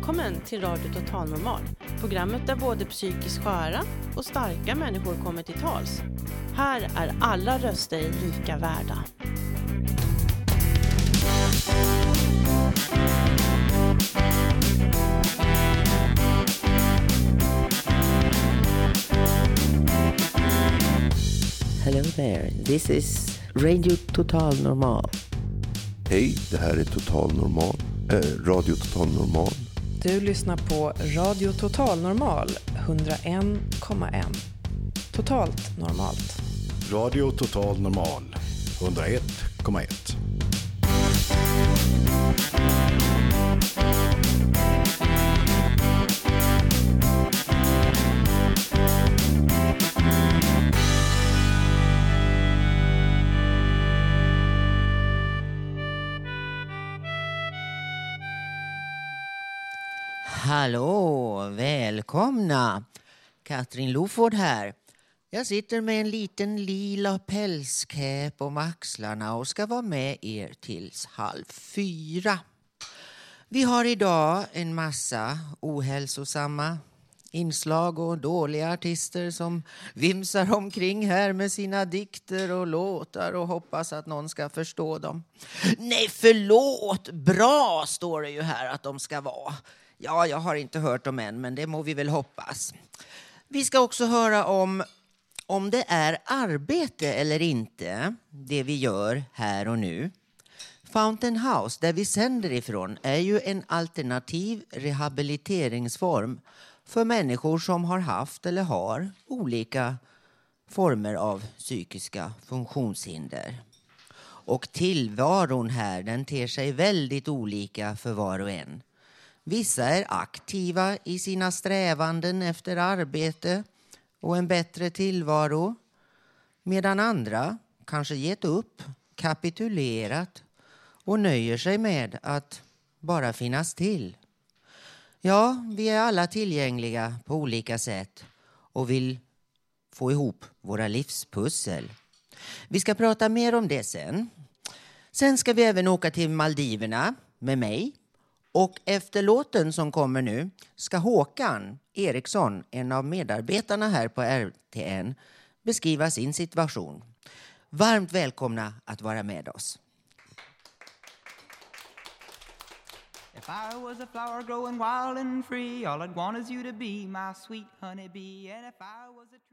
Välkommen till Radio Total Normal. Programmet där både psykiskt sköra och starka människor kommer till tals. Här är alla röster lika värda. Hello there, this is Radio Total Normal. Hej, det här är Total Normal, eh, Radio Total Normal. Du lyssnar på Radio Total Normal 101,1. Totalt normalt. Radio Total Normal 101,1. Hallå, välkomna! Katrin Loford här. Jag sitter med en liten lila pälskäp om axlarna och ska vara med er tills halv fyra. Vi har idag en massa ohälsosamma inslag och dåliga artister som vimsar omkring här med sina dikter och låtar och hoppas att någon ska förstå dem. Nej, förlåt! Bra står det ju här att de ska vara. Ja, jag har inte hört dem än, men det må vi väl hoppas. Vi ska också höra om om det är arbete eller inte, det vi gör här och nu. Fountain House, där vi sänder ifrån, är ju en alternativ rehabiliteringsform för människor som har haft eller har olika former av psykiska funktionshinder. Och tillvaron här den ter sig väldigt olika för var och en. Vissa är aktiva i sina strävanden efter arbete och en bättre tillvaro medan andra kanske gett upp, kapitulerat och nöjer sig med att bara finnas till. Ja, vi är alla tillgängliga på olika sätt och vill få ihop våra livspussel. Vi ska prata mer om det sen. Sen ska vi även åka till Maldiverna med mig. Och efter låten som kommer nu ska Håkan Eriksson, en av medarbetarna här på RTN, beskriva sin situation. Varmt välkomna att vara med oss. If I was a flower growing wild and free, all I'd want is you to be my sweet honeybee. And if I was a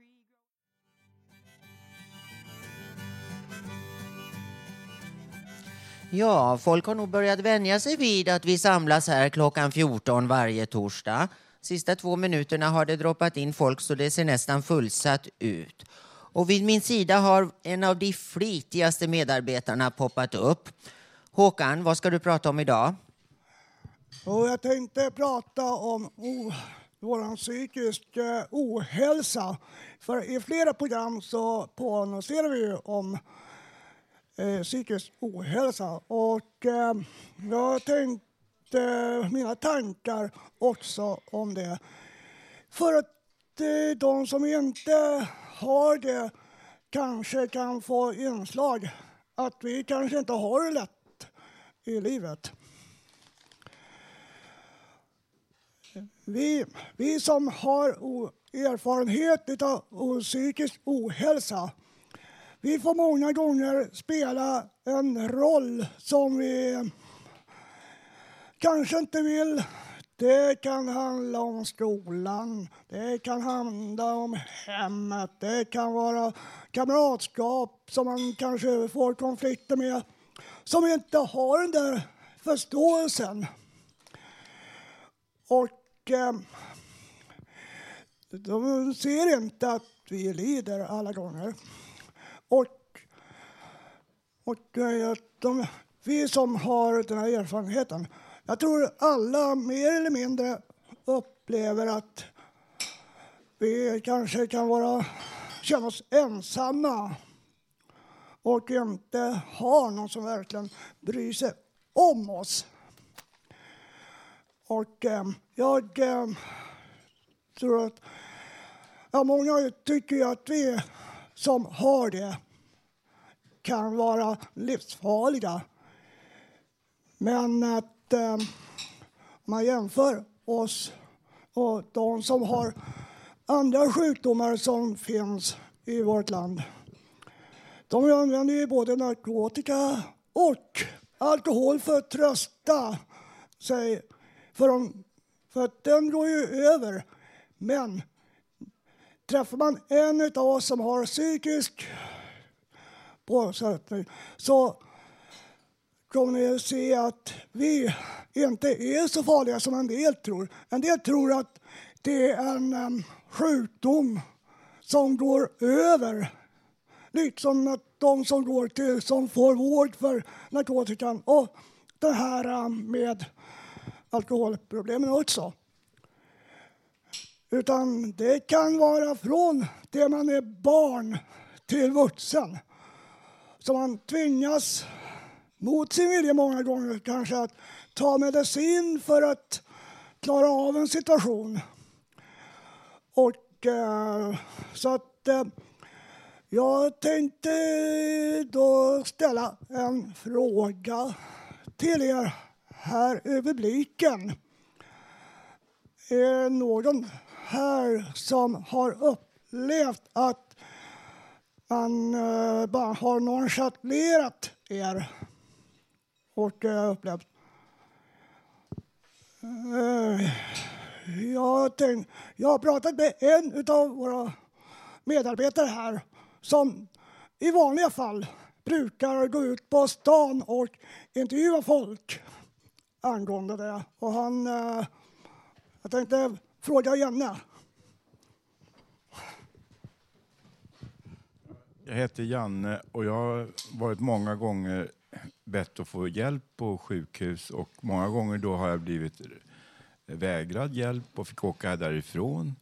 Ja, folk har nog börjat vänja sig vid att vi samlas här klockan 14 varje torsdag. Sista två minuterna har det droppat in folk så det ser nästan fullsatt ut. Och vid min sida har en av de flitigaste medarbetarna poppat upp. Håkan, vad ska du prata om idag? Och jag tänkte prata om oh, vår psykiska eh, ohälsa. För i flera program så påannonserar vi ju om eh, psykisk ohälsa. Och eh, jag tänkte mina tankar också om det. För att eh, de som inte har det kanske kan få inslag att vi kanske inte har det lätt i livet. Vi, vi som har erfarenhet av psykisk ohälsa vi får många gånger spela en roll som vi kanske inte vill. Det kan handla om skolan, det kan handla om hemmet, det kan vara kamratskap som man kanske får konflikter med som inte har den där förståelsen. Och eh, de ser inte att vi lider alla gånger. Och, och de, vi som har den här erfarenheten, jag tror alla mer eller mindre upplever att vi kanske kan vara, känna oss ensamma och inte ha någon som verkligen bryr sig om oss. Och eh, jag eh, tror att ja, många tycker ju att vi som har det kan vara livsfarliga. Men att eh, om man jämför oss och de som har andra sjukdomar som finns i vårt land. De använder ju både narkotika och alkohol för att trösta sig. För, de, för att den går ju över. Men träffar man en av oss som har psykisk påsättning så kommer ni att se att vi inte är så farliga som en del tror. En del tror att det är en en sjukdom som går över. Liksom att de som går till, som får vård för narkotikan och det här med alkoholproblemen också. Utan det kan vara från det man är barn till vuxen. Så man tvingas mot sin vilja många gånger kanske att ta medicin för att klara av en situation. Och eh, så att eh, jag tänkte då ställa en fråga till er här i publiken. Är någon här som har upplevt att man eh, bara har nonchalerat er och eh, jag upplevt Eh, jag, tänk, jag har pratat med en av våra medarbetare här som i vanliga fall brukar gå ut på stan och intervjua folk angående det. Och han, eh, jag tänkte fråga Janne. Jag heter Janne och jag har varit många gånger bett att få hjälp på sjukhus och många gånger då har jag blivit vägrad hjälp och fick åka därifrån.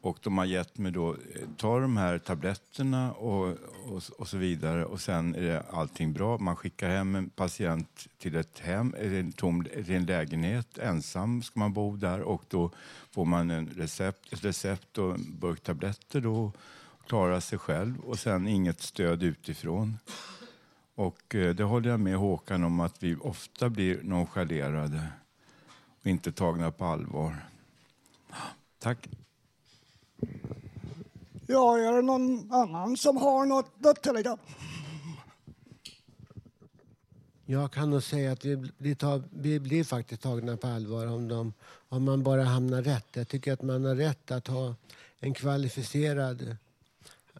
Och de har gett mig då, eh, ta de här tabletterna och, och, och, så vidare och sen är det allting bra. Man skickar hem en patient till ett hem, en, tom, till en lägenhet, ensam ska man bo där och då får man en recept, ett recept och en burk tabletter då klarar sig själv och sen inget stöd utifrån. Och eh, det håller jag med Håkan om att vi ofta blir nonchalerade och inte tagna på allvar. Tack. Ja, är det någon annan som har något att tillägga? Jag kan nog säga att vi, vi, tar, vi blir faktiskt tagna på allvar om, de, om man bara hamnar rätt. Jag tycker att man har rätt att ha en kvalificerad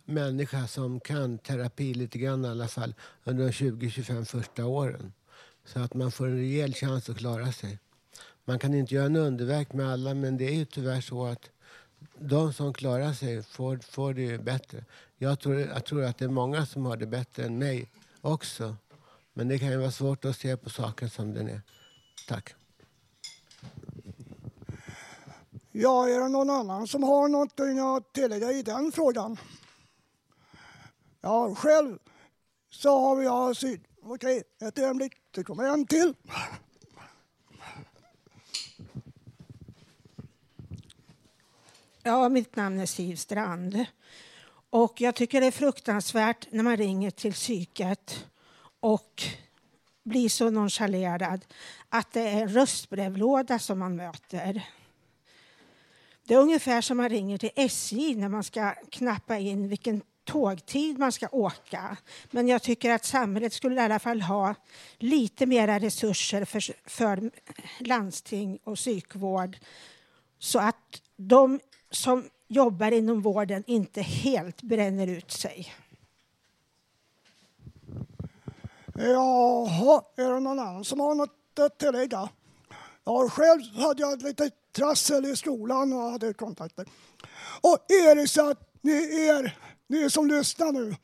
människa som kan terapi lite grann i alla fall under de 20-25 första åren. Så att man får en rejäl chans att klara sig. Man kan inte göra en underverk med alla men det är ju tyvärr så att de som klarar sig får, får det ju bättre. Jag tror, jag tror att det är många som har det bättre än mig också. Men det kan ju vara svårt att se på saken som den är. Tack. Ja, är det någon annan som har något att tillägga i den frågan? Ja, själv så har jag syd... Okej, ett ögonblick. Det kommer en till. Ja, mitt namn är Siv Strand. Och jag tycker det är fruktansvärt när man ringer till psyket och blir så nonchalerad att det är en röstbrevlåda som man möter. Det är ungefär som man ringer till SJ när man ska knappa in vilken tågtid man ska åka. Men jag tycker att samhället skulle i alla fall ha lite mera resurser för, för landsting och psykvård så att de som jobbar inom vården inte helt bränner ut sig. Jaha, är det någon annan som har något att tillägga? Ja, själv hade jag lite trassel i skolan och hade kontakter. Och är det så att ni är, ni som lyssnar nu,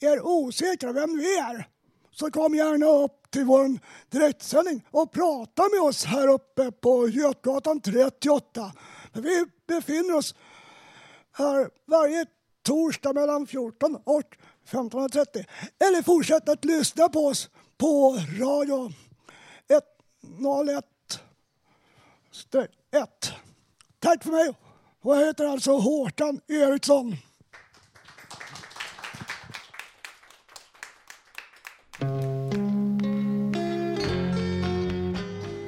är osäkra vem vi är så kom gärna upp till vår direktsändning och prata med oss här uppe på Götgatan 38. Vi befinner oss här varje torsdag mellan 14 och 15.30. Eller fortsätt att lyssna på oss på radio 101 1. Tack för mig. Och jag heter alltså Håkan Eriksson.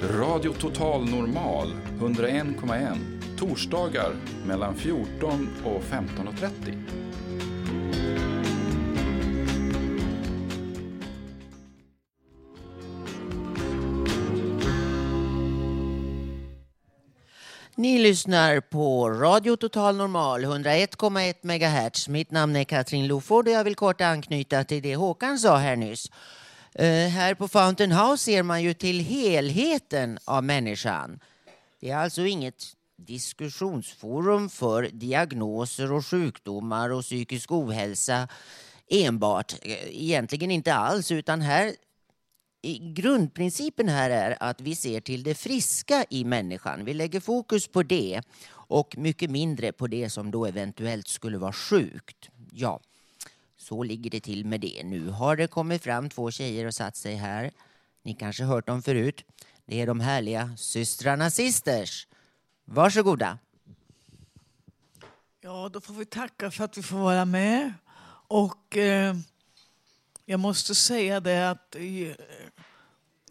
Radio Total Normal 101,1. Torsdagar mellan 14 och 15.30. Ni lyssnar på Radio Total Normal 101,1 MHz. Mitt namn är Katrin Loford och jag vill kort anknyta till det Håkan sa här nyss. Uh, här på Fountain House ser man ju till helheten av människan. Det är alltså inget diskussionsforum för diagnoser och sjukdomar och psykisk ohälsa enbart. Eh, egentligen inte alls, utan här grundprincipen här är att vi ser till det friska i människan. Vi lägger fokus på det och mycket mindre på det som då eventuellt skulle vara sjukt. Ja, så ligger det till med det. Nu har det kommit fram två tjejer och satt sig här. Ni kanske hört dem förut. Det är de härliga systrarna Sisters. Varsågoda. Ja, då får vi tacka för att vi får vara med. Och eh, jag måste säga det att i, eh,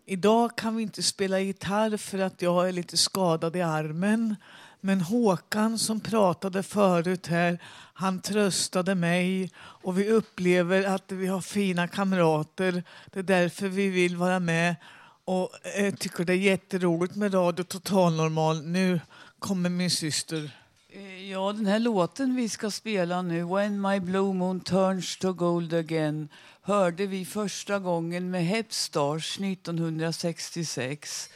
idag kan vi inte spela gitarr för att jag är lite skadad i armen. Men Håkan som pratade förut här, han tröstade mig och vi upplever att vi har fina kamrater. Det är därför vi vill vara med och eh, tycker det är jätteroligt med Radio Total Normal. Nu kommer min syster. Eh, ja, den här låten vi ska spela nu, When My Blue Moon Turns to Gold Again, hörde vi första gången med Hep Stars 1966.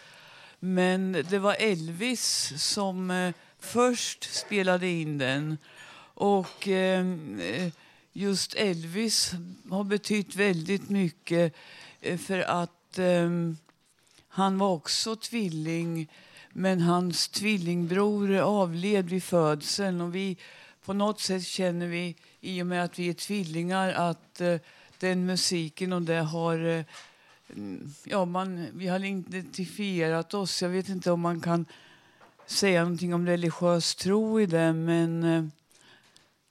Men det var Elvis som eh, först spelade in den. Och ehm, eh, just Elvis har betytt väldigt mycket eh, för att eh, han var också tvilling men hans tvillingbror avled vid födseln och vi på något sätt känner vi i och med att vi är tvillingar att eh, den musiken och det har eh, ja, man, vi har identifierat oss. Jag vet inte om man kan säga någonting om religiös tro i det men eh,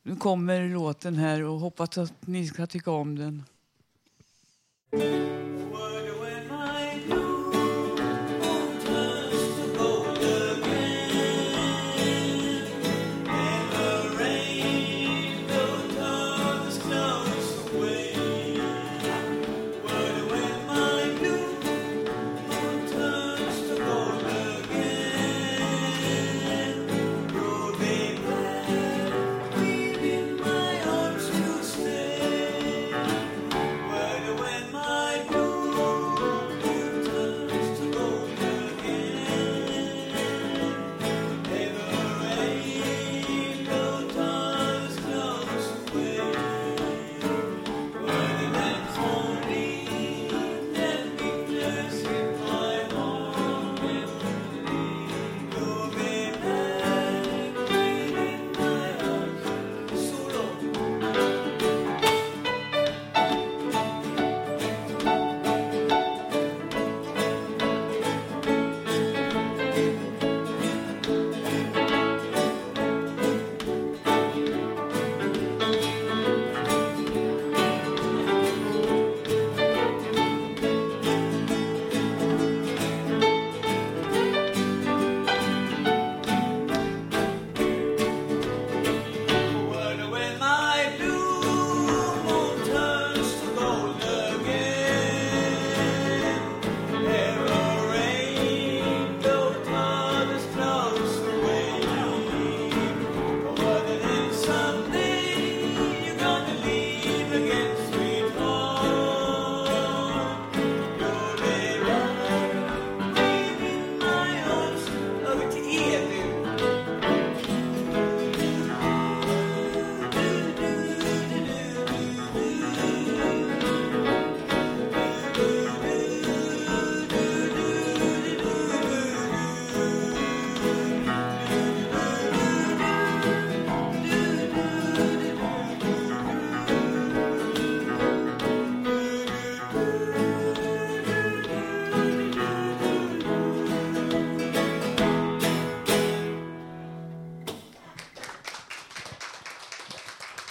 nu kommer låten här och hoppas att ni ska tycka om den.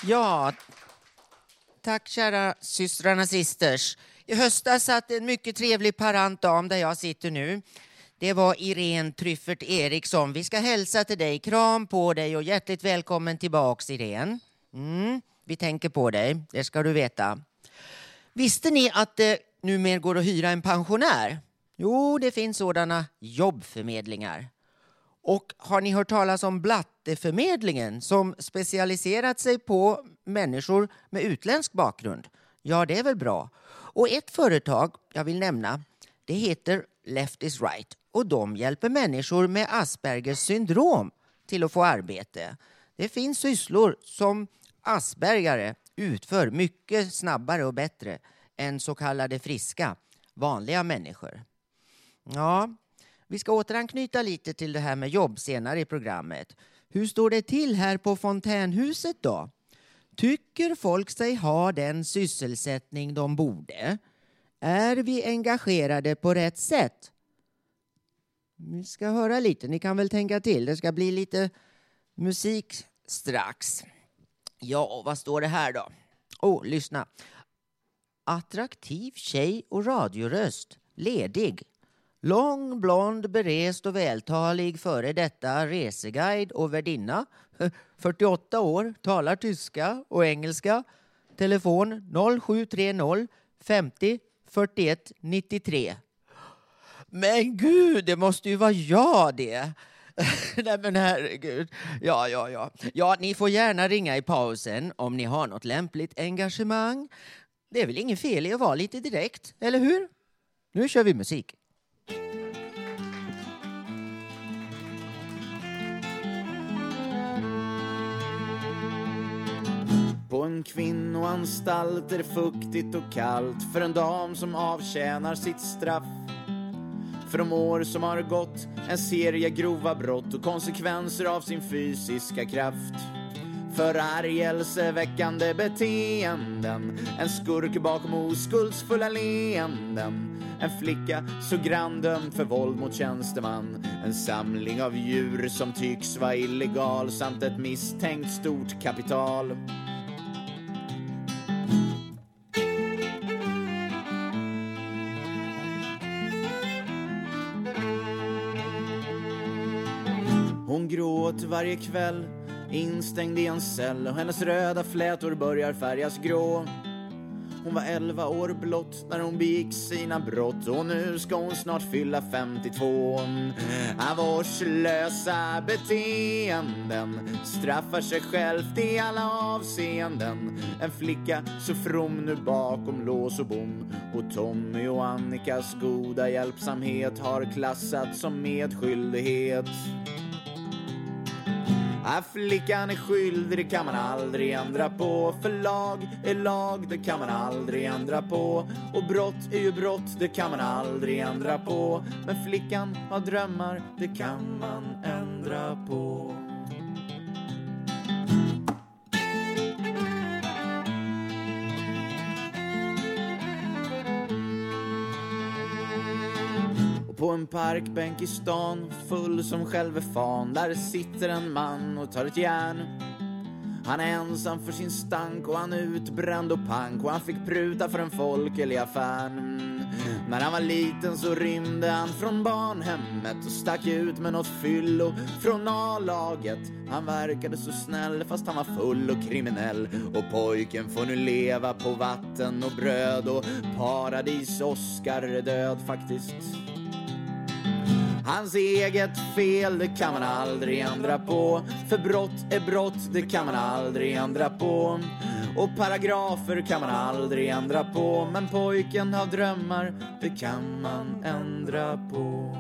Ja, tack kära systrarna Sisters. I höstas satt en mycket trevlig parant dam där jag sitter nu. Det var Irene Tryffert Eriksson. Vi ska hälsa till dig. Kram på dig och hjärtligt välkommen tillbaks Irene. Mm, vi tänker på dig, det ska du veta. Visste ni att det numera går att hyra en pensionär? Jo, det finns sådana jobbförmedlingar. Och har ni hört talas om Blatteförmedlingen som specialiserat sig på människor med utländsk bakgrund? Ja, det är väl bra. Och ett företag jag vill nämna, det heter Left is right och de hjälper människor med Aspergers syndrom till att få arbete. Det finns sysslor som aspergare utför mycket snabbare och bättre än så kallade friska, vanliga människor. Ja, vi ska återanknyta lite till det här med jobb senare i programmet. Hur står det till här på Fontänhuset då? Tycker folk sig ha den sysselsättning de borde? Är vi engagerade på rätt sätt? Vi ska höra lite, ni kan väl tänka till. Det ska bli lite musik strax. Ja, vad står det här då? Oh, lyssna. Attraktiv tjej och radioröst. Ledig. Lång, blond, berest och vältalig före detta reseguide och värdinna. 48 år, talar tyska och engelska. Telefon 0730 50 41 93. Men gud, det måste ju vara jag det. Nej men herregud. Ja, ja, ja. Ja, ni får gärna ringa i pausen om ni har något lämpligt engagemang. Det är väl inget fel i att vara lite direkt, eller hur? Nu kör vi musik. På en kvinnoanstalt är det fuktigt och kallt för en dam som avtjänar sitt straff. För de år som har gått, en serie grova brott och konsekvenser av sin fysiska kraft. Förargelseväckande beteenden, en skurk bakom oskuldsfulla leenden. En flicka så granndömd för våld mot tjänsteman. En samling av djur som tycks vara illegal samt ett misstänkt stort kapital. Hon gråter varje kväll, instängd i en cell och hennes röda flätor börjar färgas grå. Hon var 11 år blott när hon begick sina brott och nu ska hon snart fylla 52. Vårdslösa beteenden straffar sig självt i alla avseenden. En flicka så from nu bakom lås och bom och Tommy och Annikas goda hjälpsamhet har klassats som medskyldighet. Att flickan är skyldig, det kan man aldrig ändra på. För lag är lag, det kan man aldrig ändra på. Och brott är ju brott, det kan man aldrig ändra på. Men flickan har drömmar, det kan man ändra på. På en parkbänk i stan, full som själve fan, där sitter en man och tar ett järn. Han är ensam för sin stank och han är utbränd och pank och han fick pruta för en folkelig affären. När han var liten så rymde han från barnhemmet och stack ut med något fyllo från A-laget. Han verkade så snäll fast han var full och kriminell och pojken får nu leva på vatten och bröd och paradis-Oskar är död faktiskt. Hans eget fel, det kan man aldrig ändra på. För brott är brott, det kan man aldrig ändra på. Och paragrafer kan man aldrig ändra på. Men pojken har drömmar, det kan man ändra på.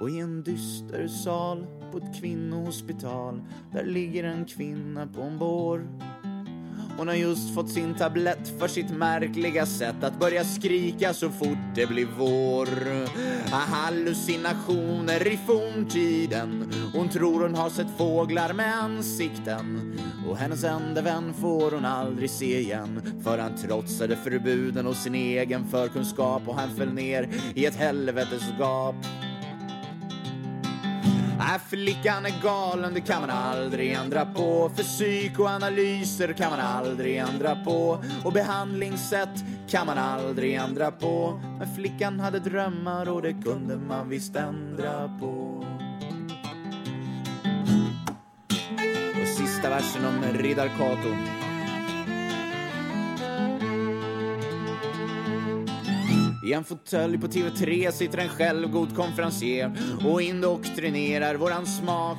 Och i en dyster sal på ett kvinnohospital där ligger en kvinna på en bår. Hon har just fått sin tablett för sitt märkliga sätt att börja skrika så fort det blir vår. Hallucinationer i forntiden. Hon tror hon har sett fåglar med ansikten. Och hennes enda vän får hon aldrig se igen. För han trotsade förbuden och sin egen förkunskap och han föll ner i ett helvetes gap. Nej, flickan är galen, det kan man aldrig ändra på. För psykoanalyser kan man aldrig ändra på. Och behandlingssätt kan man aldrig ändra på. Men flickan hade drömmar och det kunde man visst ändra på. Och sista versen om riddar Kato. I en fåtölj på TV3 sitter en självgod konferencier och indoktrinerar våran smak.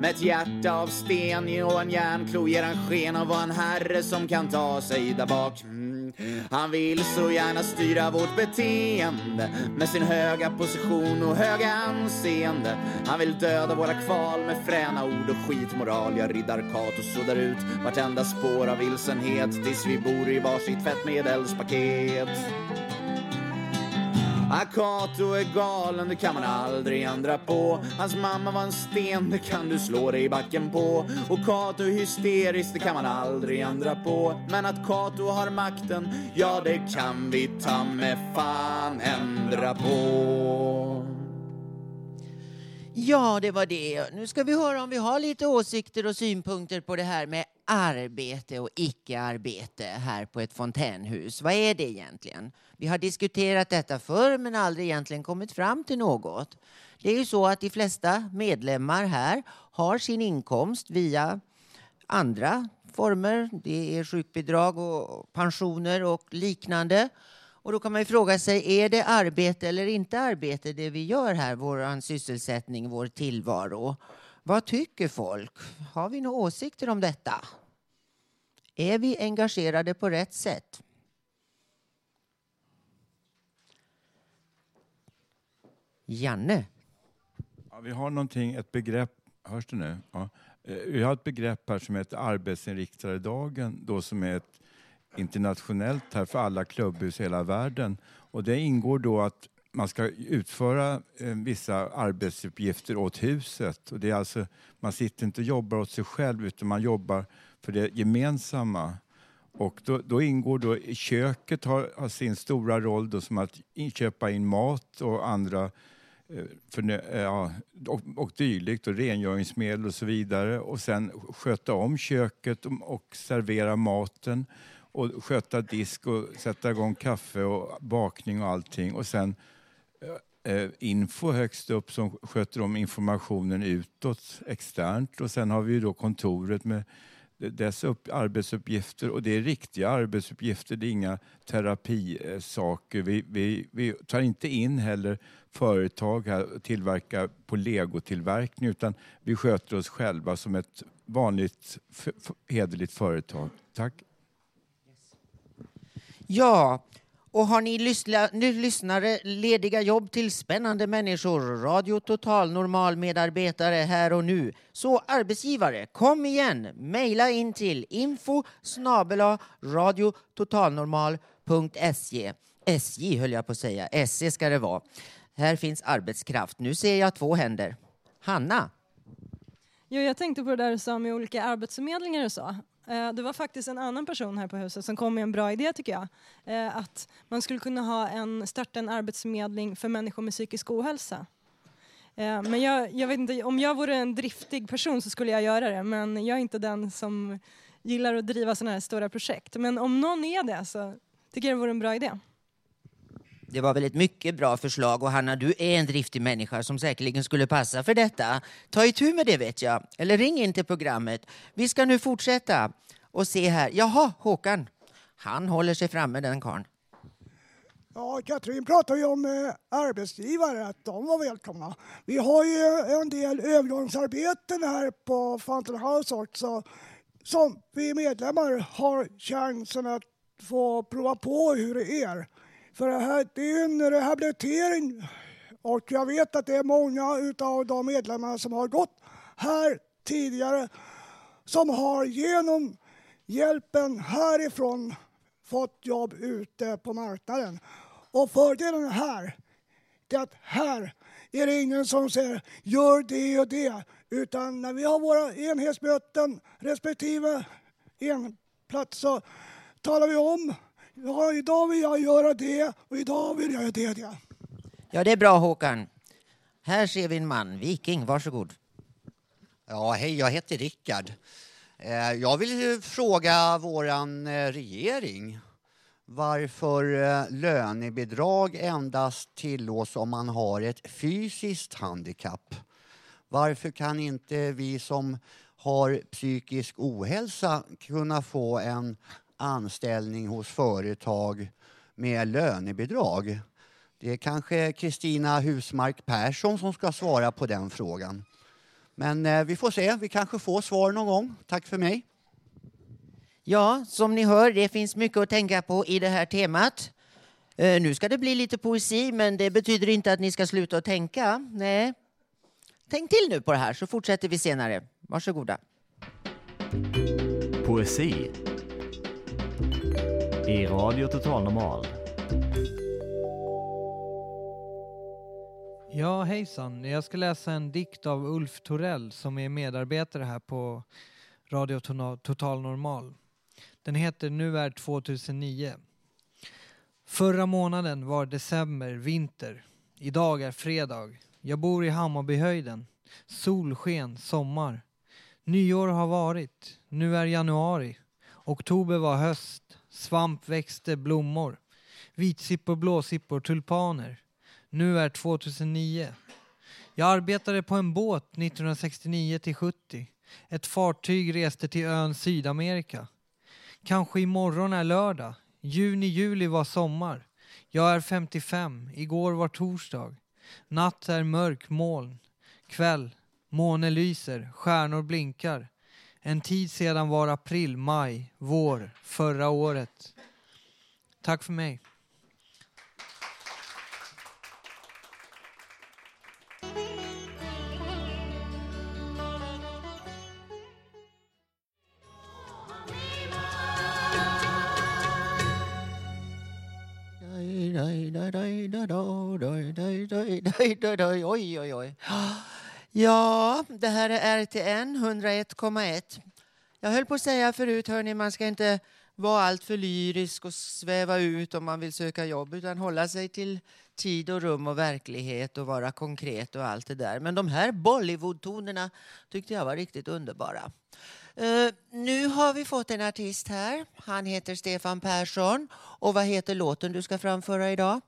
Med ett hjärta av sten och en järnklo ger han sken av att en herre som kan ta sig där bak. Mm. Han vill så gärna styra vårt beteende med sin höga position och höga anseende. Han vill döda våra kval med fräna ord och skitmoral. Jag riddar Kato suddar ut vartenda spår av vilsenhet tills vi bor i varsitt tvättmedelspaket. Akato är galen, det kan man aldrig ändra på. Hans mamma var en sten, det kan du slå dig i backen på. Och Kato är hysterisk, det kan man aldrig ändra på. Men att Kato har makten, ja det kan vi ta med fan ändra på. Ja, det var det. Nu ska vi höra om vi har lite åsikter och synpunkter på det här med arbete och icke-arbete här på ett fontänhus. Vad är det egentligen? Vi har diskuterat detta förr men aldrig egentligen kommit fram till något. Det är ju så att de flesta medlemmar här har sin inkomst via andra former. Det är sjukbidrag och pensioner och liknande. Och då kan man ju fråga sig, är det arbete eller inte arbete det vi gör här, vår sysselsättning, vår tillvaro? Vad tycker folk? Har vi några åsikter om detta? Är vi engagerade på rätt sätt? Janne? Ja, vi har någonting, ett begrepp, hörs det nu? Ja. Eh, vi har ett begrepp här som heter arbetsinriktade dagen, då som är ett internationellt här för alla klubbhus i hela världen. Och det ingår då att man ska utföra eh, vissa arbetsuppgifter åt huset. Och det är alltså, man sitter inte och jobbar åt sig själv utan man jobbar för det gemensamma. Och då, då ingår då, köket har, har sin stora roll då som att köpa in mat och andra eh, för, eh, ja, och, och dylikt och rengöringsmedel och så vidare och sen sköta om köket och, och servera maten och sköta disk och sätta igång kaffe och bakning och allting och sen Eh, info högst upp som sköter om informationen utåt externt och sen har vi ju då kontoret med dess upp, arbetsuppgifter och det är riktiga arbetsuppgifter, det är inga terapisaker. Vi, vi, vi tar inte in heller företag här och tillverkar på legotillverkning utan vi sköter oss själva som ett vanligt hederligt företag. Tack. Ja, och har ni lyssla, nu lyssnare lediga jobb till spännande människor, Radio Total Normal medarbetare här och nu. Så arbetsgivare, kom igen! Mejla in till info snabela radiototalnormal.se. SJ höll jag på att säga, SE ska det vara. Här finns arbetskraft. Nu ser jag två händer. Hanna? Jo, jag tänkte på det där du sa med olika arbetsförmedlingar och så. Eh, det var faktiskt en annan person här på huset som kom med en bra idé tycker jag. Eh, att man skulle kunna ha en, starta en arbetsförmedling för människor med psykisk ohälsa. Eh, men jag, jag vet inte, om jag vore en driftig person så skulle jag göra det men jag är inte den som gillar att driva sådana här stora projekt. Men om någon är det så tycker jag det vore en bra idé. Det var väl ett mycket bra förslag och Hanna, du är en driftig människa som säkerligen skulle passa för detta. Ta itu med det vet jag, eller ring in till programmet. Vi ska nu fortsätta och se här. Jaha, Håkan. Han håller sig framme den karln. Ja, Katrin pratade ju om eh, arbetsgivare, att de var välkomna. Vi har ju eh, en del övergångsarbeten här på Fountain House också som vi medlemmar har chansen att få prova på hur det är. För det, här, det är ju en rehabilitering och jag vet att det är många utav de medlemmar som har gått här tidigare som har genom hjälpen härifrån fått jobb ute på marknaden. Och fördelen här, det är att här är det ingen som säger gör det och det. Utan när vi har våra enhetsmöten respektive enplats så talar vi om ja, idag vill jag göra det och idag vill jag göra det. det. Ja, det är bra Håkan. Här ser vi en man, viking, varsågod. Ja, hej, jag heter Rickard. Eh, Jag vill fråga våran eh, regering varför eh, lönebidrag endast tillåts om man har ett fysiskt handikapp. Varför kan inte vi som har psykisk ohälsa kunna få en anställning hos företag med lönebidrag? Det är kanske Kristina Husmark Persson som ska svara på den frågan. Men eh, vi får se, vi kanske får svar någon gång. Tack för mig. Ja, som ni hör, det finns mycket att tänka på i det här temat. Eh, nu ska det bli lite poesi, men det betyder inte att ni ska sluta att tänka. Nej. Tänk till nu på det här, så fortsätter vi senare. Varsågoda. Poesi i Radio Total Normal. Ja, hejsan. Jag ska läsa en dikt av Ulf Torell som är medarbetare här på Radio Total Normal. Den heter Nu är 2009. Förra månaden var december, vinter. Idag är fredag. Jag bor i Hammarbyhöjden. Solsken, sommar. Nyår har varit. Nu är januari. Oktober var höst. Svamp växte, blommor. Vitsippor, blåsippor, tulpaner. Nu är 2009. Jag arbetade på en båt 1969 till 70. Ett fartyg reste till ön Sydamerika. Kanske imorgon är lördag. Juni, juli var sommar. Jag är 55. Igår var torsdag. Natt är mörk moln. Kväll. Måne lyser. Stjärnor blinkar. En tid sedan var april, maj, vår, förra året. Tack för mig. Oj, oj, oj. Ja, det här är RTN 101,1. Jag höll på att säga förut, hörni, man ska inte vara alltför lyrisk och sväva ut om man vill söka jobb, utan hålla sig till tid och rum och verklighet och vara konkret och allt det där. Men de här Bollywood-tonerna tyckte jag var riktigt underbara. Uh, nu har vi fått en artist här. Han heter Stefan Persson. Och vad heter låten du ska framföra idag?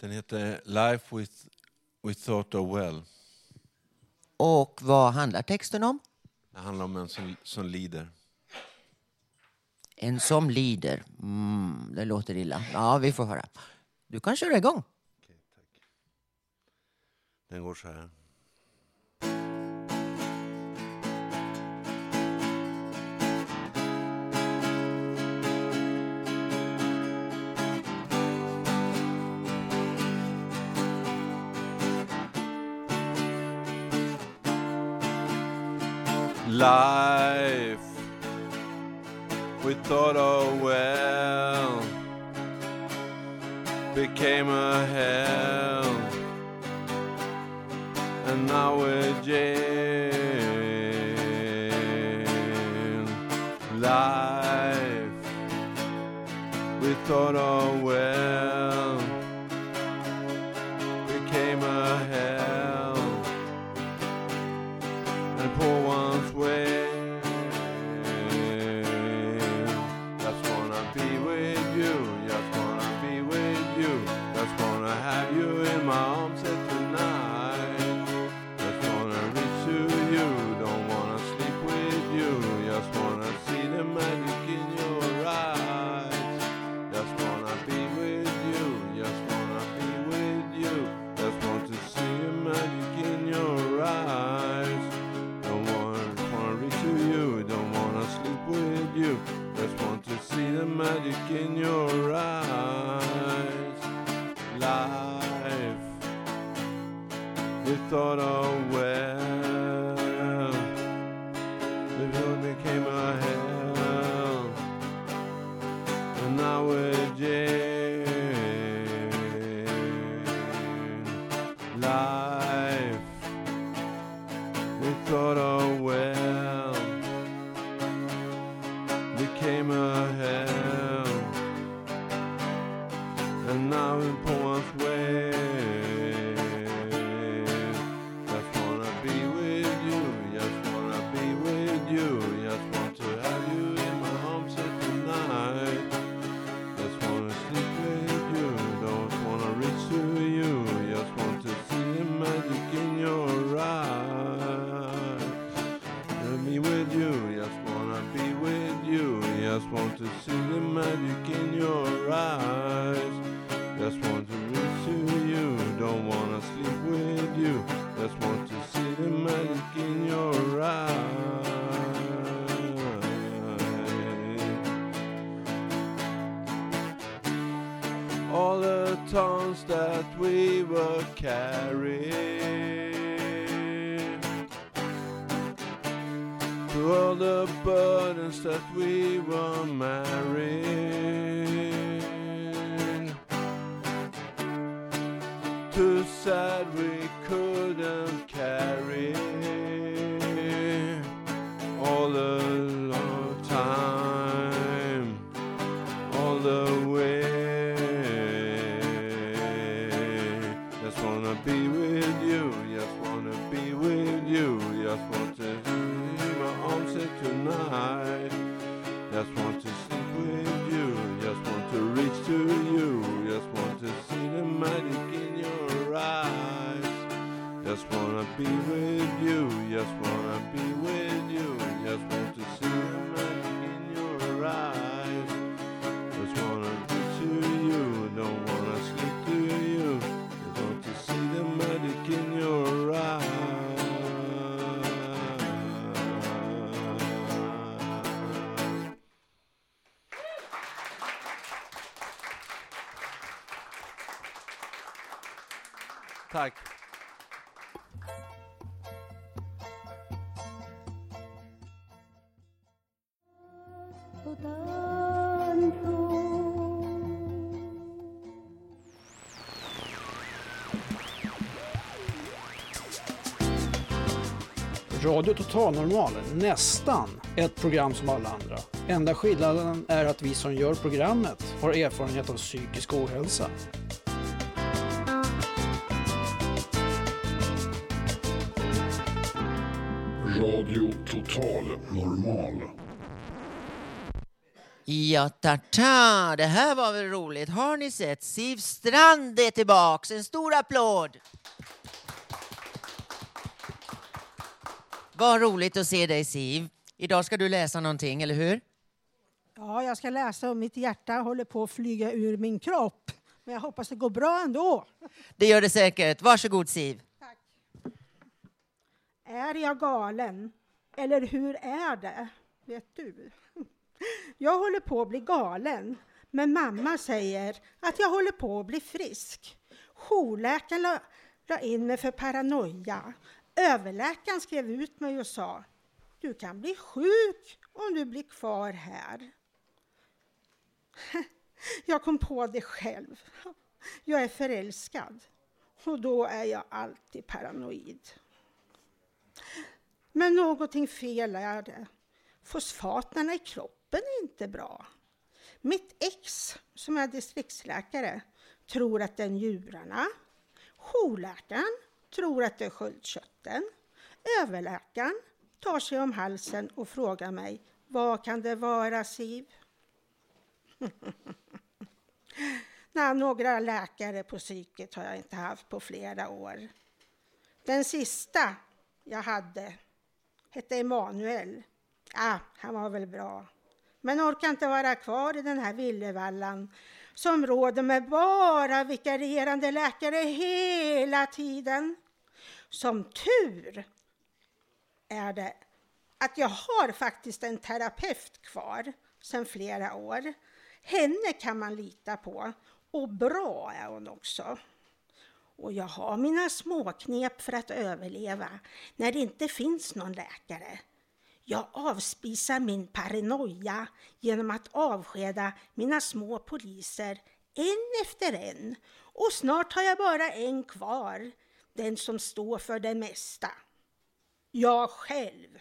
Den heter Life with, with thought of well. Och vad handlar texten om? Det handlar om en som, som lider. En som lider. Mm, det låter illa. Ja, vi får höra. Du kan köra igång. Den går så här. Life. We thought oh well became a hell. And now we're jail life. We thought oh well thought oh well, we were carrying. To all the burdens that we were marrying. Too sad we couldn't you, just want Radio Total Normal, nästan ett program som alla andra. Enda skillnaden är att vi som gör programmet har erfarenhet av psykisk ohälsa. Radio Total Normal. Ja, tata, det här var väl roligt. Har ni sett? Siv Strand är tillbaks. En stor applåd! Vad roligt att se dig Siv. Idag ska du läsa någonting, eller hur? Ja, jag ska läsa om mitt hjärta håller på att flyga ur min kropp. Men jag hoppas det går bra ändå. Det gör det säkert. Varsågod Siv. Är jag galen? Eller hur är det? Vet du? Jag håller på att bli galen, men mamma säger att jag håller på att bli frisk. Jourläkaren la in mig för paranoia. Överläkaren skrev ut mig och sa du kan bli sjuk om du blir kvar här. Jag kom på det själv. Jag är förälskad och då är jag alltid paranoid. Men någonting fel är det. Fosfaterna i kroppen är inte bra. Mitt ex, som är distriktsläkare, tror att det är njurarna. Jourläkaren tror att det är sköldkörteln. Överläkaren tar sig om halsen och frågar mig, vad kan det vara Siv? Nej, några läkare på psyket har jag inte haft på flera år. Den sista jag hade hette Emanuel. Ja, han var väl bra. Men orkar inte vara kvar i den här villevallan som råder med bara vikarierande läkare hela tiden. Som tur är det att jag har faktiskt en terapeut kvar sedan flera år. Henne kan man lita på och bra är hon också. Och jag har mina småknep för att överleva när det inte finns någon läkare. Jag avspisar min paranoia genom att avskeda mina små poliser en efter en och snart har jag bara en kvar, den som står för det mesta. Jag själv.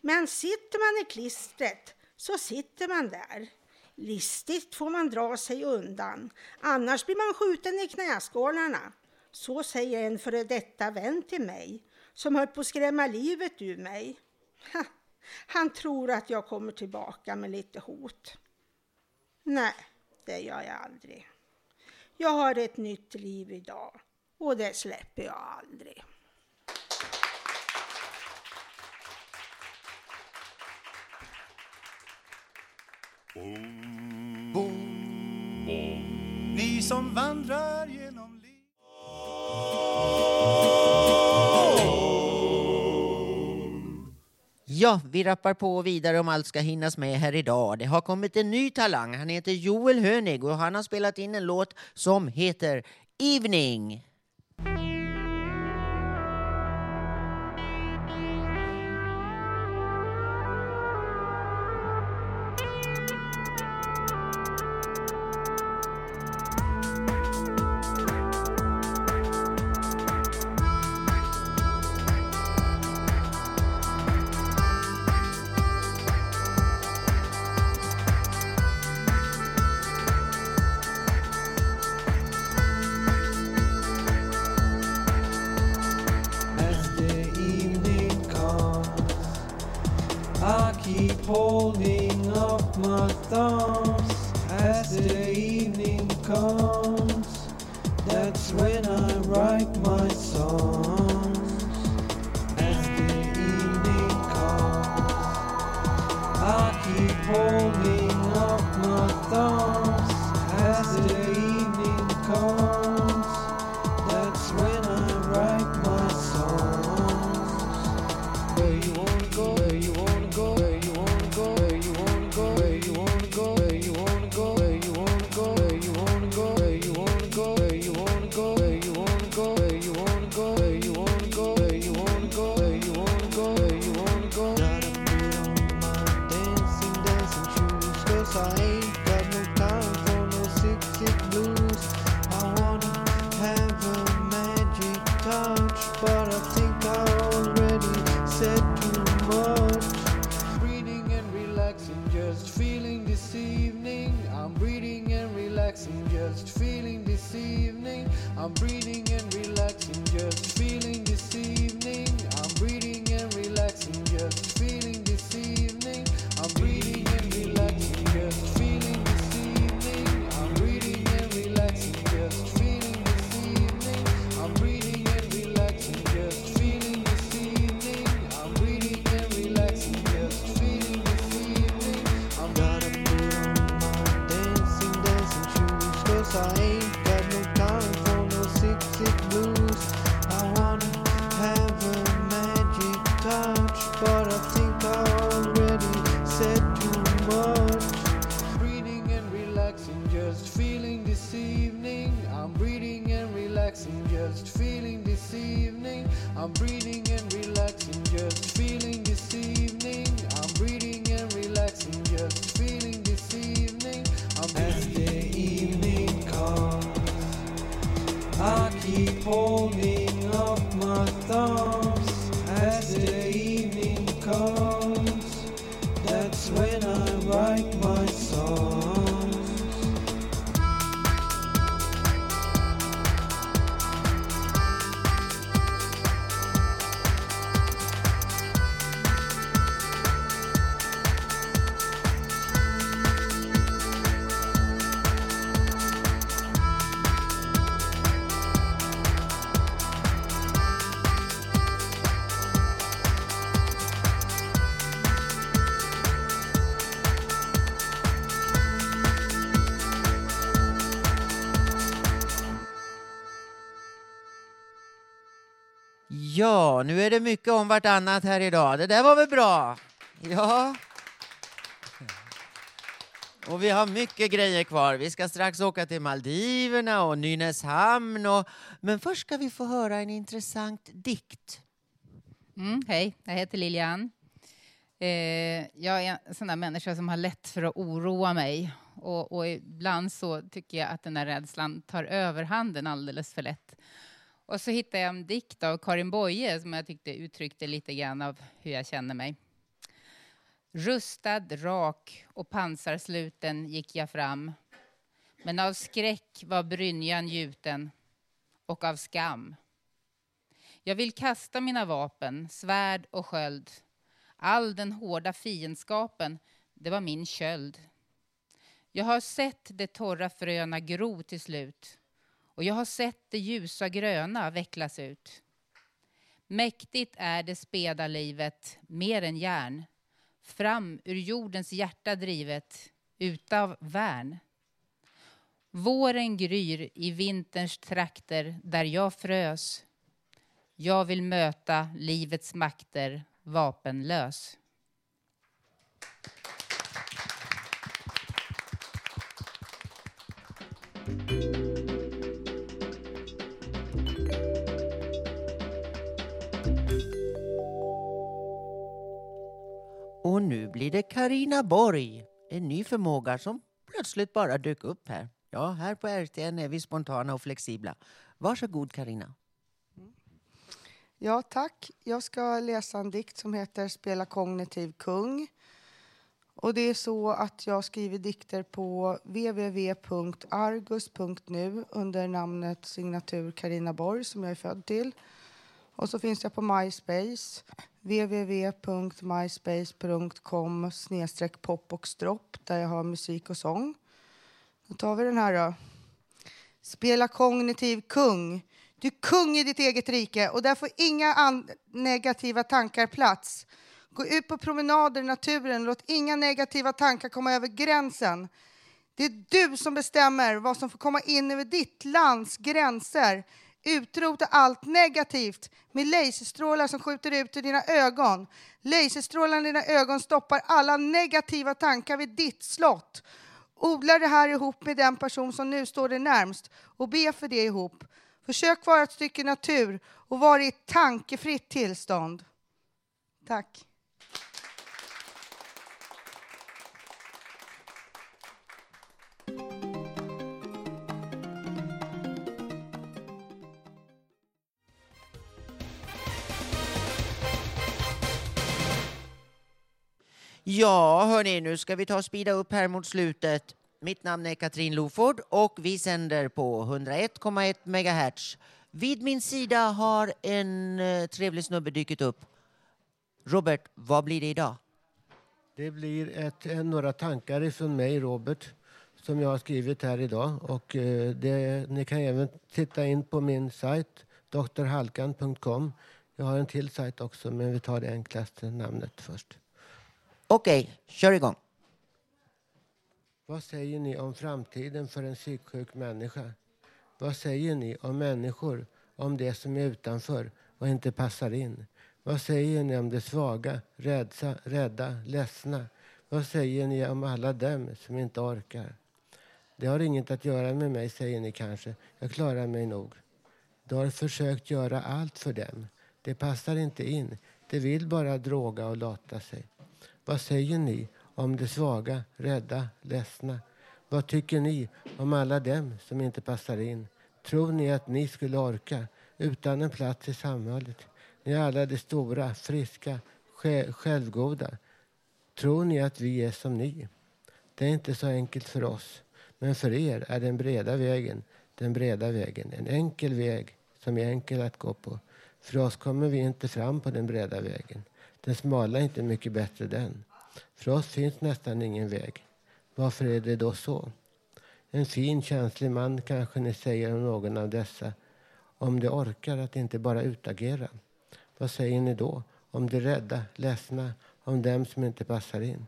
Men sitter man i klistret så sitter man där. Listigt får man dra sig undan, annars blir man skjuten i knäskålarna. Så säger en före detta vän till mig som höll på att skrämma livet ur mig. Ha, han tror att jag kommer tillbaka med lite hot. Nej, det gör jag aldrig. Jag har ett nytt liv idag och det släpper jag aldrig. Boom. Boom. Boom. Ni som vandrar Ja, vi rappar på vidare om allt ska hinnas med här idag. Det har kommit en ny talang. Han heter Joel Hönig och han har spelat in en låt som heter Evening. That's when I write my songs. Nu är det mycket om vartannat här idag. Det där var väl bra? Ja. Och vi har mycket grejer kvar. Vi ska strax åka till Maldiverna och Nynäshamn. Och... Men först ska vi få höra en intressant dikt. Mm, hej, jag heter Lilian. Eh, jag är en sån där människa som har lätt för att oroa mig. Och, och ibland så tycker jag att den där rädslan tar överhanden alldeles för lätt. Och så hittade jag en dikt av Karin Boye som jag tyckte uttryckte lite grann av hur jag känner mig. Rustad, rak och pansarsluten gick jag fram. Men av skräck var brynjan gjuten och av skam. Jag vill kasta mina vapen, svärd och sköld. All den hårda fiendskapen, det var min köld. Jag har sett de torra fröna gro till slut och jag har sett det ljusa gröna vecklas ut. Mäktigt är det speda livet, mer än järn. Fram ur jordens hjärta drivet, utav värn. Våren gryr i vinterns trakter där jag frös. Jag vill möta livets makter vapenlös. Blir det Karina Borg, en ny förmåga som plötsligt bara dök upp här. Ja, här på RTN är vi spontana och flexibla. Varsågod Karina. Ja, tack. Jag ska läsa en dikt som heter Spela kognitiv kung. Och det är så att jag skriver dikter på www.argus.nu under namnet signatur Karina Borg som jag är född till. Och så finns jag på MySpace, www.myspace.com snedstreck pop och stropp där jag har musik och sång. Då tar vi den här då. Spela kognitiv kung. Du är kung i ditt eget rike och där får inga negativa tankar plats. Gå ut på promenader i naturen, låt inga negativa tankar komma över gränsen. Det är du som bestämmer vad som får komma in över ditt lands gränser. Utrota allt negativt med laserstrålar som skjuter ut ur dina ögon. Laserstrålarna i dina ögon stoppar alla negativa tankar vid ditt slott. Odla det här ihop med den person som nu står dig närmst och be för det ihop. Försök vara ett stycke natur och vara i ett tankefritt tillstånd. Tack. Ja, hörni, nu ska vi ta och speeda upp här mot slutet. Mitt namn är Katrin Loford och vi sänder på 101,1 MHz. Vid min sida har en eh, trevlig snubbe dykt upp. Robert, vad blir det idag? Det blir ett, eh, några tankar ifrån mig, Robert, som jag har skrivit här idag. Och, eh, det, ni kan även titta in på min sajt, drhalkan.com. Jag har en till sajt också, men vi tar det enklaste namnet först. Okej, kör igång. Vad säger ni om framtiden för en psyksjuk människa? Vad säger ni om människor, om det som är utanför och inte passar in? Vad säger ni om de svaga, rädda, rädda, ledsna? Vad säger ni om alla dem som inte orkar? Det har inget att göra med mig, säger ni kanske. Jag klarar mig nog. Du har försökt göra allt för dem. Det passar inte in. De vill bara droga och lata sig. Vad säger ni om de svaga, rädda, ledsna? Vad tycker ni om alla dem som inte passar in? Tror ni att ni skulle orka utan en plats i samhället? Ni är alla de stora, friska, självgoda. Tror ni att vi är som ni? Det är inte så enkelt för oss. Men för er är den breda vägen den breda vägen. En enkel väg som är enkel att gå på. För oss kommer vi inte fram på den breda vägen. Den smala är inte mycket bättre den. För oss finns nästan ingen väg. Varför är det då så? En fin, känslig man kanske ni säger om någon av dessa. Om de orkar att inte bara utagera. Vad säger ni då? Om de rädda, ledsna, om dem som inte passar in.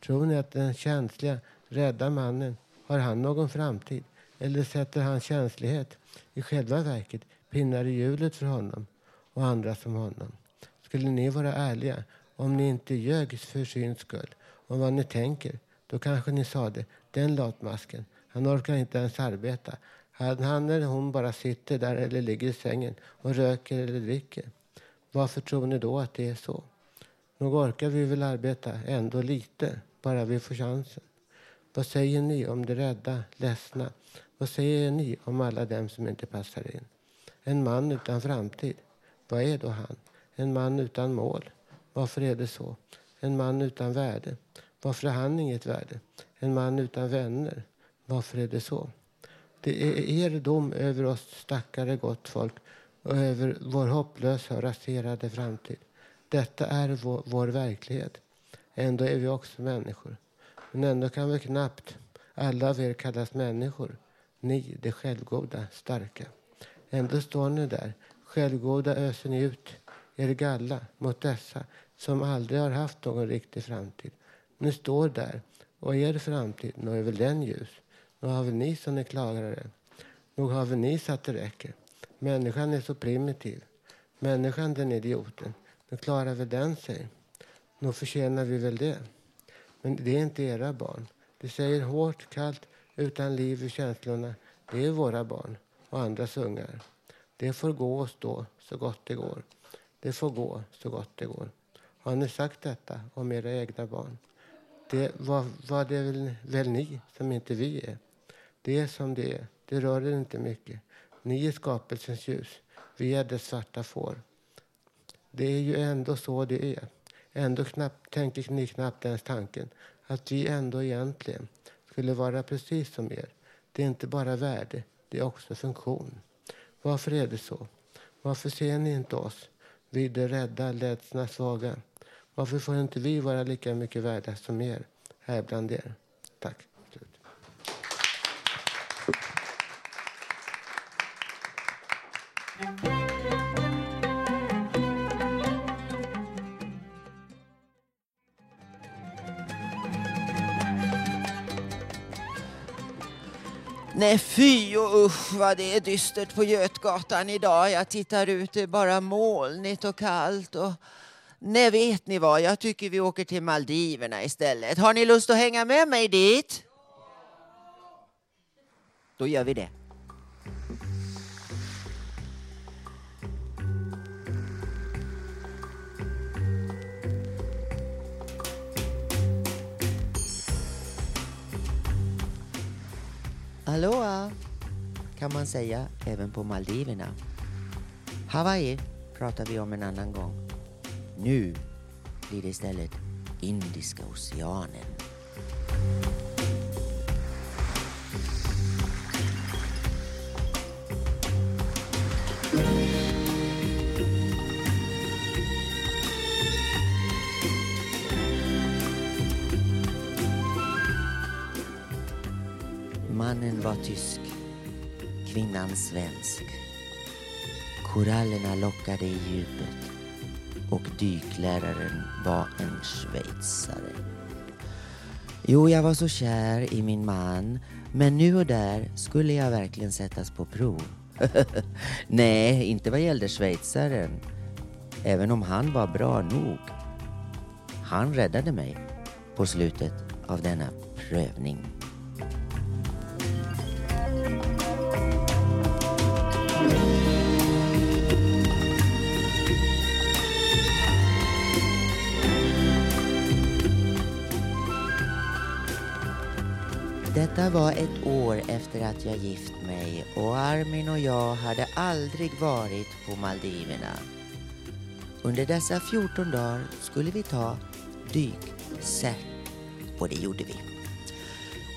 Tror ni att den känsliga, rädda mannen, har han någon framtid? Eller sätter hans känslighet i själva verket pinnar i hjulet för honom och andra som honom? Skulle ni vara ärliga om ni inte ljög för syns skull om vad ni tänker, då kanske ni sade den latmasken, han orkar inte ens arbeta. Han, han eller hon bara sitter där eller ligger i sängen och röker eller dricker. Varför tror ni då att det är så? Nog orkar vi väl arbeta ändå lite, bara vi får chansen. Vad säger ni om de rädda, ledsna? Vad säger ni om alla dem som inte passar in? En man utan framtid, vad är då han? En man utan mål. Varför är det så? En man utan värde. Varför har han inget värde? En man utan vänner. Varför är det så? Det är er dom över oss stackare gott folk och över vår hopplösa och raserade framtid. Detta är vår, vår verklighet. Ändå är vi också människor. Men ändå kan vi knappt alla av er kallas människor. Ni, de självgoda, starka. Ändå står ni där. Självgoda öser ni ut er galla mot dessa som aldrig har haft någon riktig framtid. Ni står där Och er framtid, nog är väl den ljus? Nog har väl ni som är klarar? Nog har väl ni så att det räcker? Människan är så primitiv. Människan den idioten. Nu klarar väl den sig? Nog förtjänar vi väl det? Men det är inte era barn. Det säger hårt, kallt, utan liv i känslorna. Det är våra barn och andras ungar. Det får gå och stå så gott det går. Det får gå så gott det går. Har ni sagt detta om era egna barn? Det var, var det väl, väl ni som inte vi är. Det är som det är. Det rör er inte mycket. Ni är skapelsens ljus. Vi är dess svarta får. Det är ju ändå så det är. Ändå knappt, tänker ni knappt ens tanken att vi ändå egentligen skulle vara precis som er. Det är inte bara värde, det är också funktion. Varför är det så? Varför ser ni inte oss? Vi är rädda, ledsna, svaga. Varför får inte vi vara lika mycket värda som er här bland er? Tack. Nej fy och usch vad det är dystert på Götgatan idag. Jag tittar ut, det är bara molnigt och kallt. Och... Nej vet ni vad, jag tycker vi åker till Maldiverna istället. Har ni lust att hänga med mig dit? Då gör vi det. Aloha, kan man säga även på Maldiverna. Hawaii pratar vi om en annan gång. Nu blir det istället Indiska oceanen. Mannen var tysk, kvinnan svensk. Korallerna lockade i djupet och dykläraren var en schweizare. Jo, jag var så kär i min man, men nu och där skulle jag verkligen sättas på prov. Nej, inte vad gällde schweizaren, även om han var bra nog. Han räddade mig på slutet av denna prövning. Detta var ett år efter att jag gift mig och Armin och jag hade aldrig varit på Maldiverna. Under dessa 14 dagar skulle vi ta dykcert och det gjorde vi.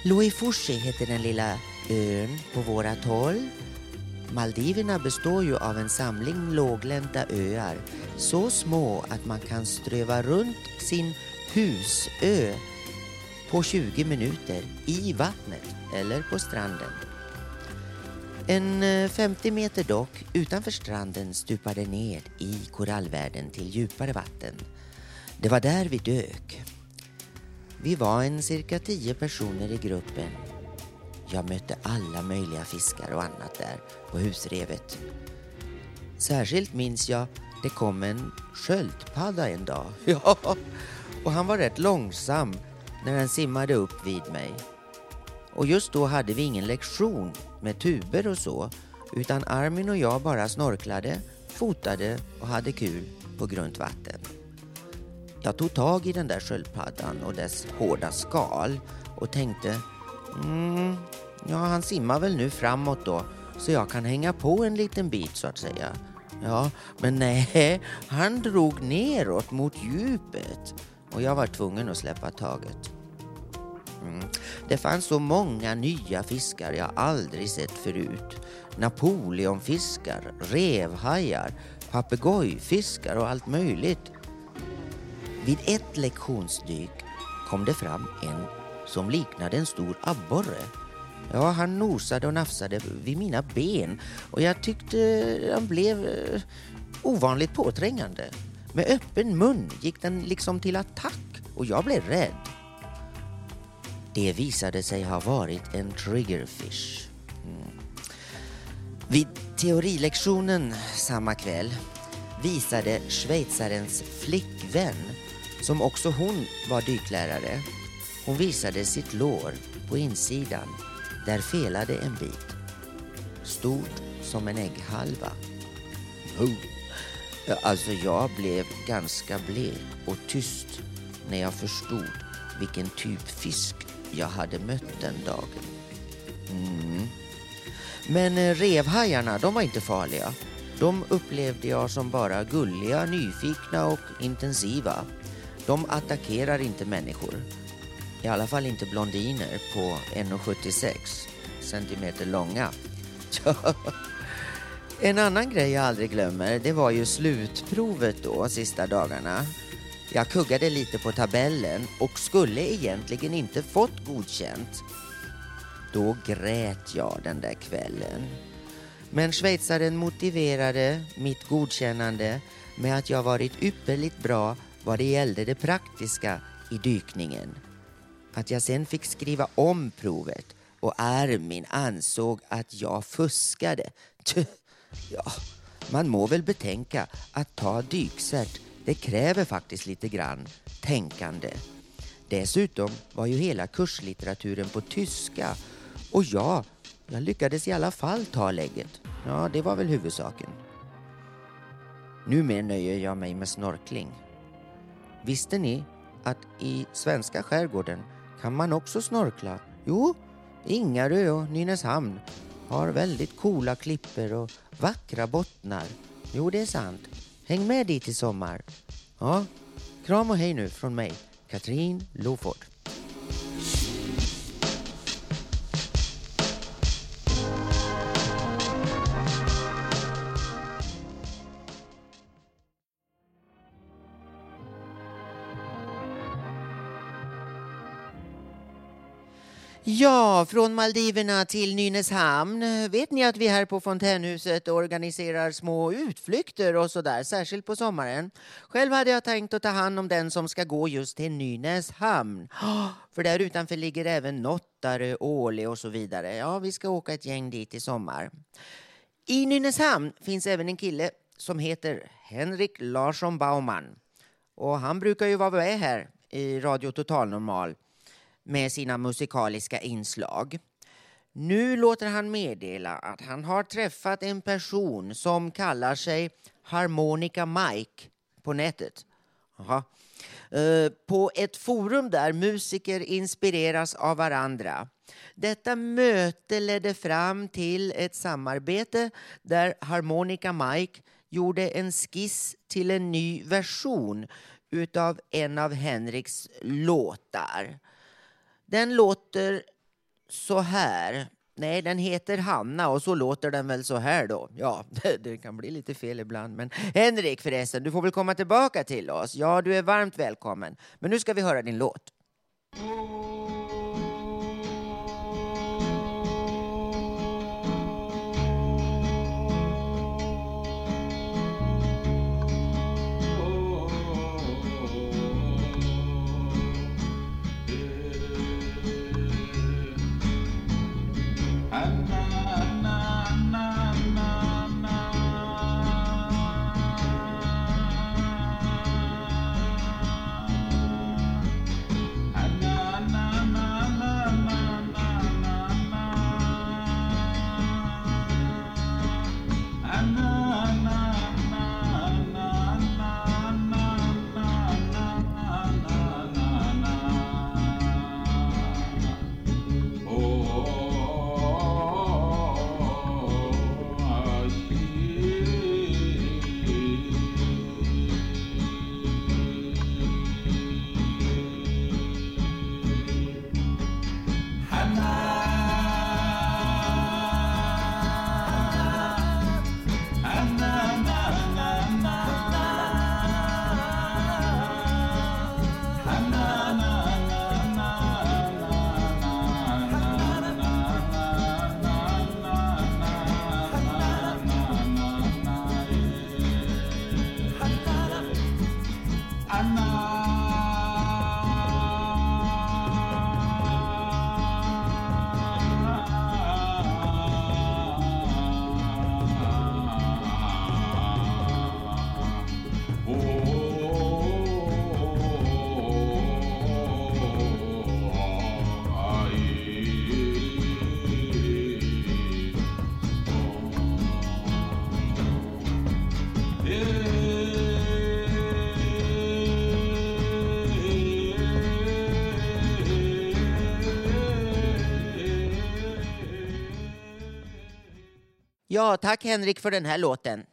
Loifushi heter den lilla ön på våra håll. Maldiverna består ju av en samling låglänta öar så små att man kan ströva runt sin husö på 20 minuter i vattnet eller på stranden. En eh, 50 meter dock utanför stranden stupade ner i korallvärlden till djupare vatten. Det var där vi dök. Vi var en cirka 10 personer i gruppen. Jag mötte alla möjliga fiskar och annat där på husrevet. Särskilt minns jag det kom en sköldpadda en dag. Ja, och han var rätt långsam när den simmade upp vid mig. Och just då hade vi ingen lektion med tuber och så, utan Armin och jag bara snorklade, fotade och hade kul på grunt vatten. Jag tog tag i den där sköldpaddan och dess hårda skal och tänkte, mm, ja han simmar väl nu framåt då, så jag kan hänga på en liten bit så att säga. Ja, men nej, han drog neråt mot djupet och jag var tvungen att släppa taget. Mm. Det fanns så många nya fiskar jag aldrig sett förut. Napoleonfiskar, revhajar, papegojfiskar och allt möjligt. Vid ett lektionsdyk kom det fram en som liknade en stor abborre. Ja, han nosade och nafsade vid mina ben och jag tyckte han blev eh, ovanligt påträngande. Med öppen mun gick den liksom till attack och jag blev rädd. Det visade sig ha varit en triggerfish. Mm. Vid teorilektionen samma kväll visade schweizarens flickvän, som också hon var dyklärare, hon visade sitt lår på insidan. Där felade en bit. Stort som en ägghalva. Oh. Alltså jag blev ganska blek och tyst när jag förstod vilken typ fisk jag hade mött den dagen. Mm. Men eh, revhajarna, de var inte farliga. De upplevde jag som bara gulliga, nyfikna och intensiva. De attackerar inte människor. I alla fall inte blondiner på 1,76 centimeter långa. En annan grej jag aldrig glömmer, det var ju slutprovet då, sista dagarna. Jag kuggade lite på tabellen och skulle egentligen inte fått godkänt. Då grät jag den där kvällen. Men schweizaren motiverade mitt godkännande med att jag varit ypperligt bra vad det gällde det praktiska i dykningen. Att jag sen fick skriva om provet och Armin ansåg att jag fuskade. Tch, Ja, man må väl betänka att ta dykcert, det kräver faktiskt lite grann tänkande. Dessutom var ju hela kurslitteraturen på tyska och ja, jag lyckades i alla fall ta lägget. Ja, det var väl huvudsaken. Numera nöjer jag mig med snorkling. Visste ni att i svenska skärgården kan man också snorkla? Jo, Ingarö och Nynäshamn har väldigt coola klipper och vackra bottnar. Jo, det är sant. Häng med dit i sommar. Ja, kram och hej nu från mig, Katrin Loford. Ja, från Maldiverna till Nynäshamn. Vet ni att vi här på Fontänhuset organiserar små utflykter och sådär, särskilt på sommaren? Själv hade jag tänkt att ta hand om den som ska gå just till Nynäshamn. För där utanför ligger även Nottare, Åle och så vidare. Ja, vi ska åka ett gäng dit i sommar. I Nynäshamn finns även en kille som heter Henrik Larsson Baumann. Och han brukar ju vara med här i Radio Total Normal med sina musikaliska inslag. Nu låter han meddela att han har träffat en person som kallar sig Harmonica Mike på nätet. Aha. Eh, på ett forum där musiker inspireras av varandra. Detta möte ledde fram till ett samarbete där Harmonica Mike gjorde en skiss till en ny version utav en av Henriks låtar. Den låter så här. Nej, den heter Hanna och så låter den väl så här då. Ja, det, det kan bli lite fel ibland. Men Henrik förresten, du får väl komma tillbaka till oss. Ja, du är varmt välkommen. Men nu ska vi höra din låt. Ja, tack Henrik för den här låten.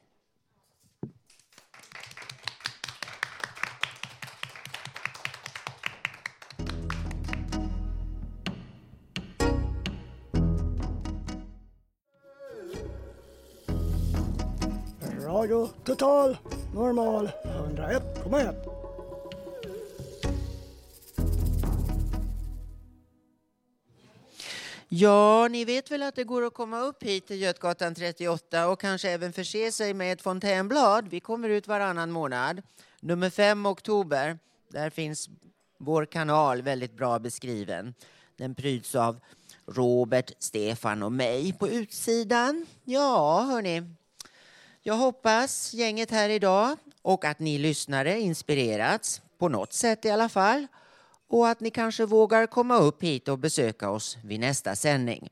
Radio Total Normal 101,1. Ja, ni vet väl att det går att komma upp hit till Götgatan 38 och kanske även förse sig med ett fontänblad. Vi kommer ut varannan månad. Nummer 5 oktober. Där finns vår kanal väldigt bra beskriven. Den pryds av Robert, Stefan och mig på utsidan. Ja, hörni. Jag hoppas gänget här idag och att ni lyssnare inspirerats på något sätt i alla fall och att ni kanske vågar komma upp hit och besöka oss vid nästa sändning.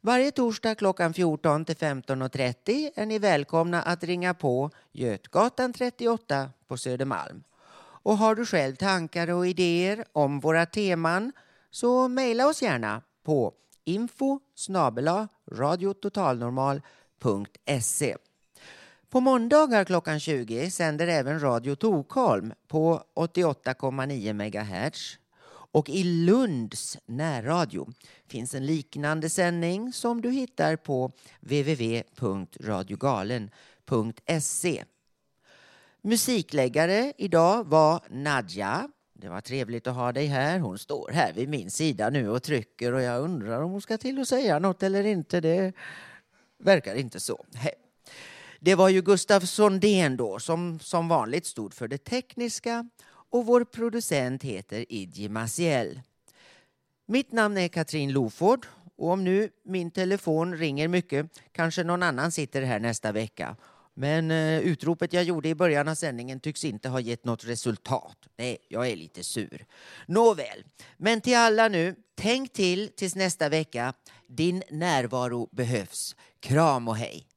Varje torsdag klockan 14 till 15.30 är ni välkomna att ringa på Götgatan 38 på Södermalm. Och har du själv tankar och idéer om våra teman så mejla oss gärna på info radiototalnormal.se. På måndagar klockan 20 sänder även Radio Tokholm på 88,9 MHz. Och i Lunds närradio finns en liknande sändning som du hittar på www.radiogalen.se. Musikläggare idag var Nadja. Det var trevligt att ha dig här. Hon står här vid min sida nu och trycker och jag undrar om hon ska till och säga något eller inte. Det verkar inte så. Det var ju Gustaf Sondén då som som vanligt stod för det tekniska och vår producent heter Idje Maciel. Mitt namn är Katrin Loford och om nu min telefon ringer mycket kanske någon annan sitter här nästa vecka. Men eh, utropet jag gjorde i början av sändningen tycks inte ha gett något resultat. Nej, jag är lite sur. Nåväl, men till alla nu, tänk till tills nästa vecka. Din närvaro behövs. Kram och hej!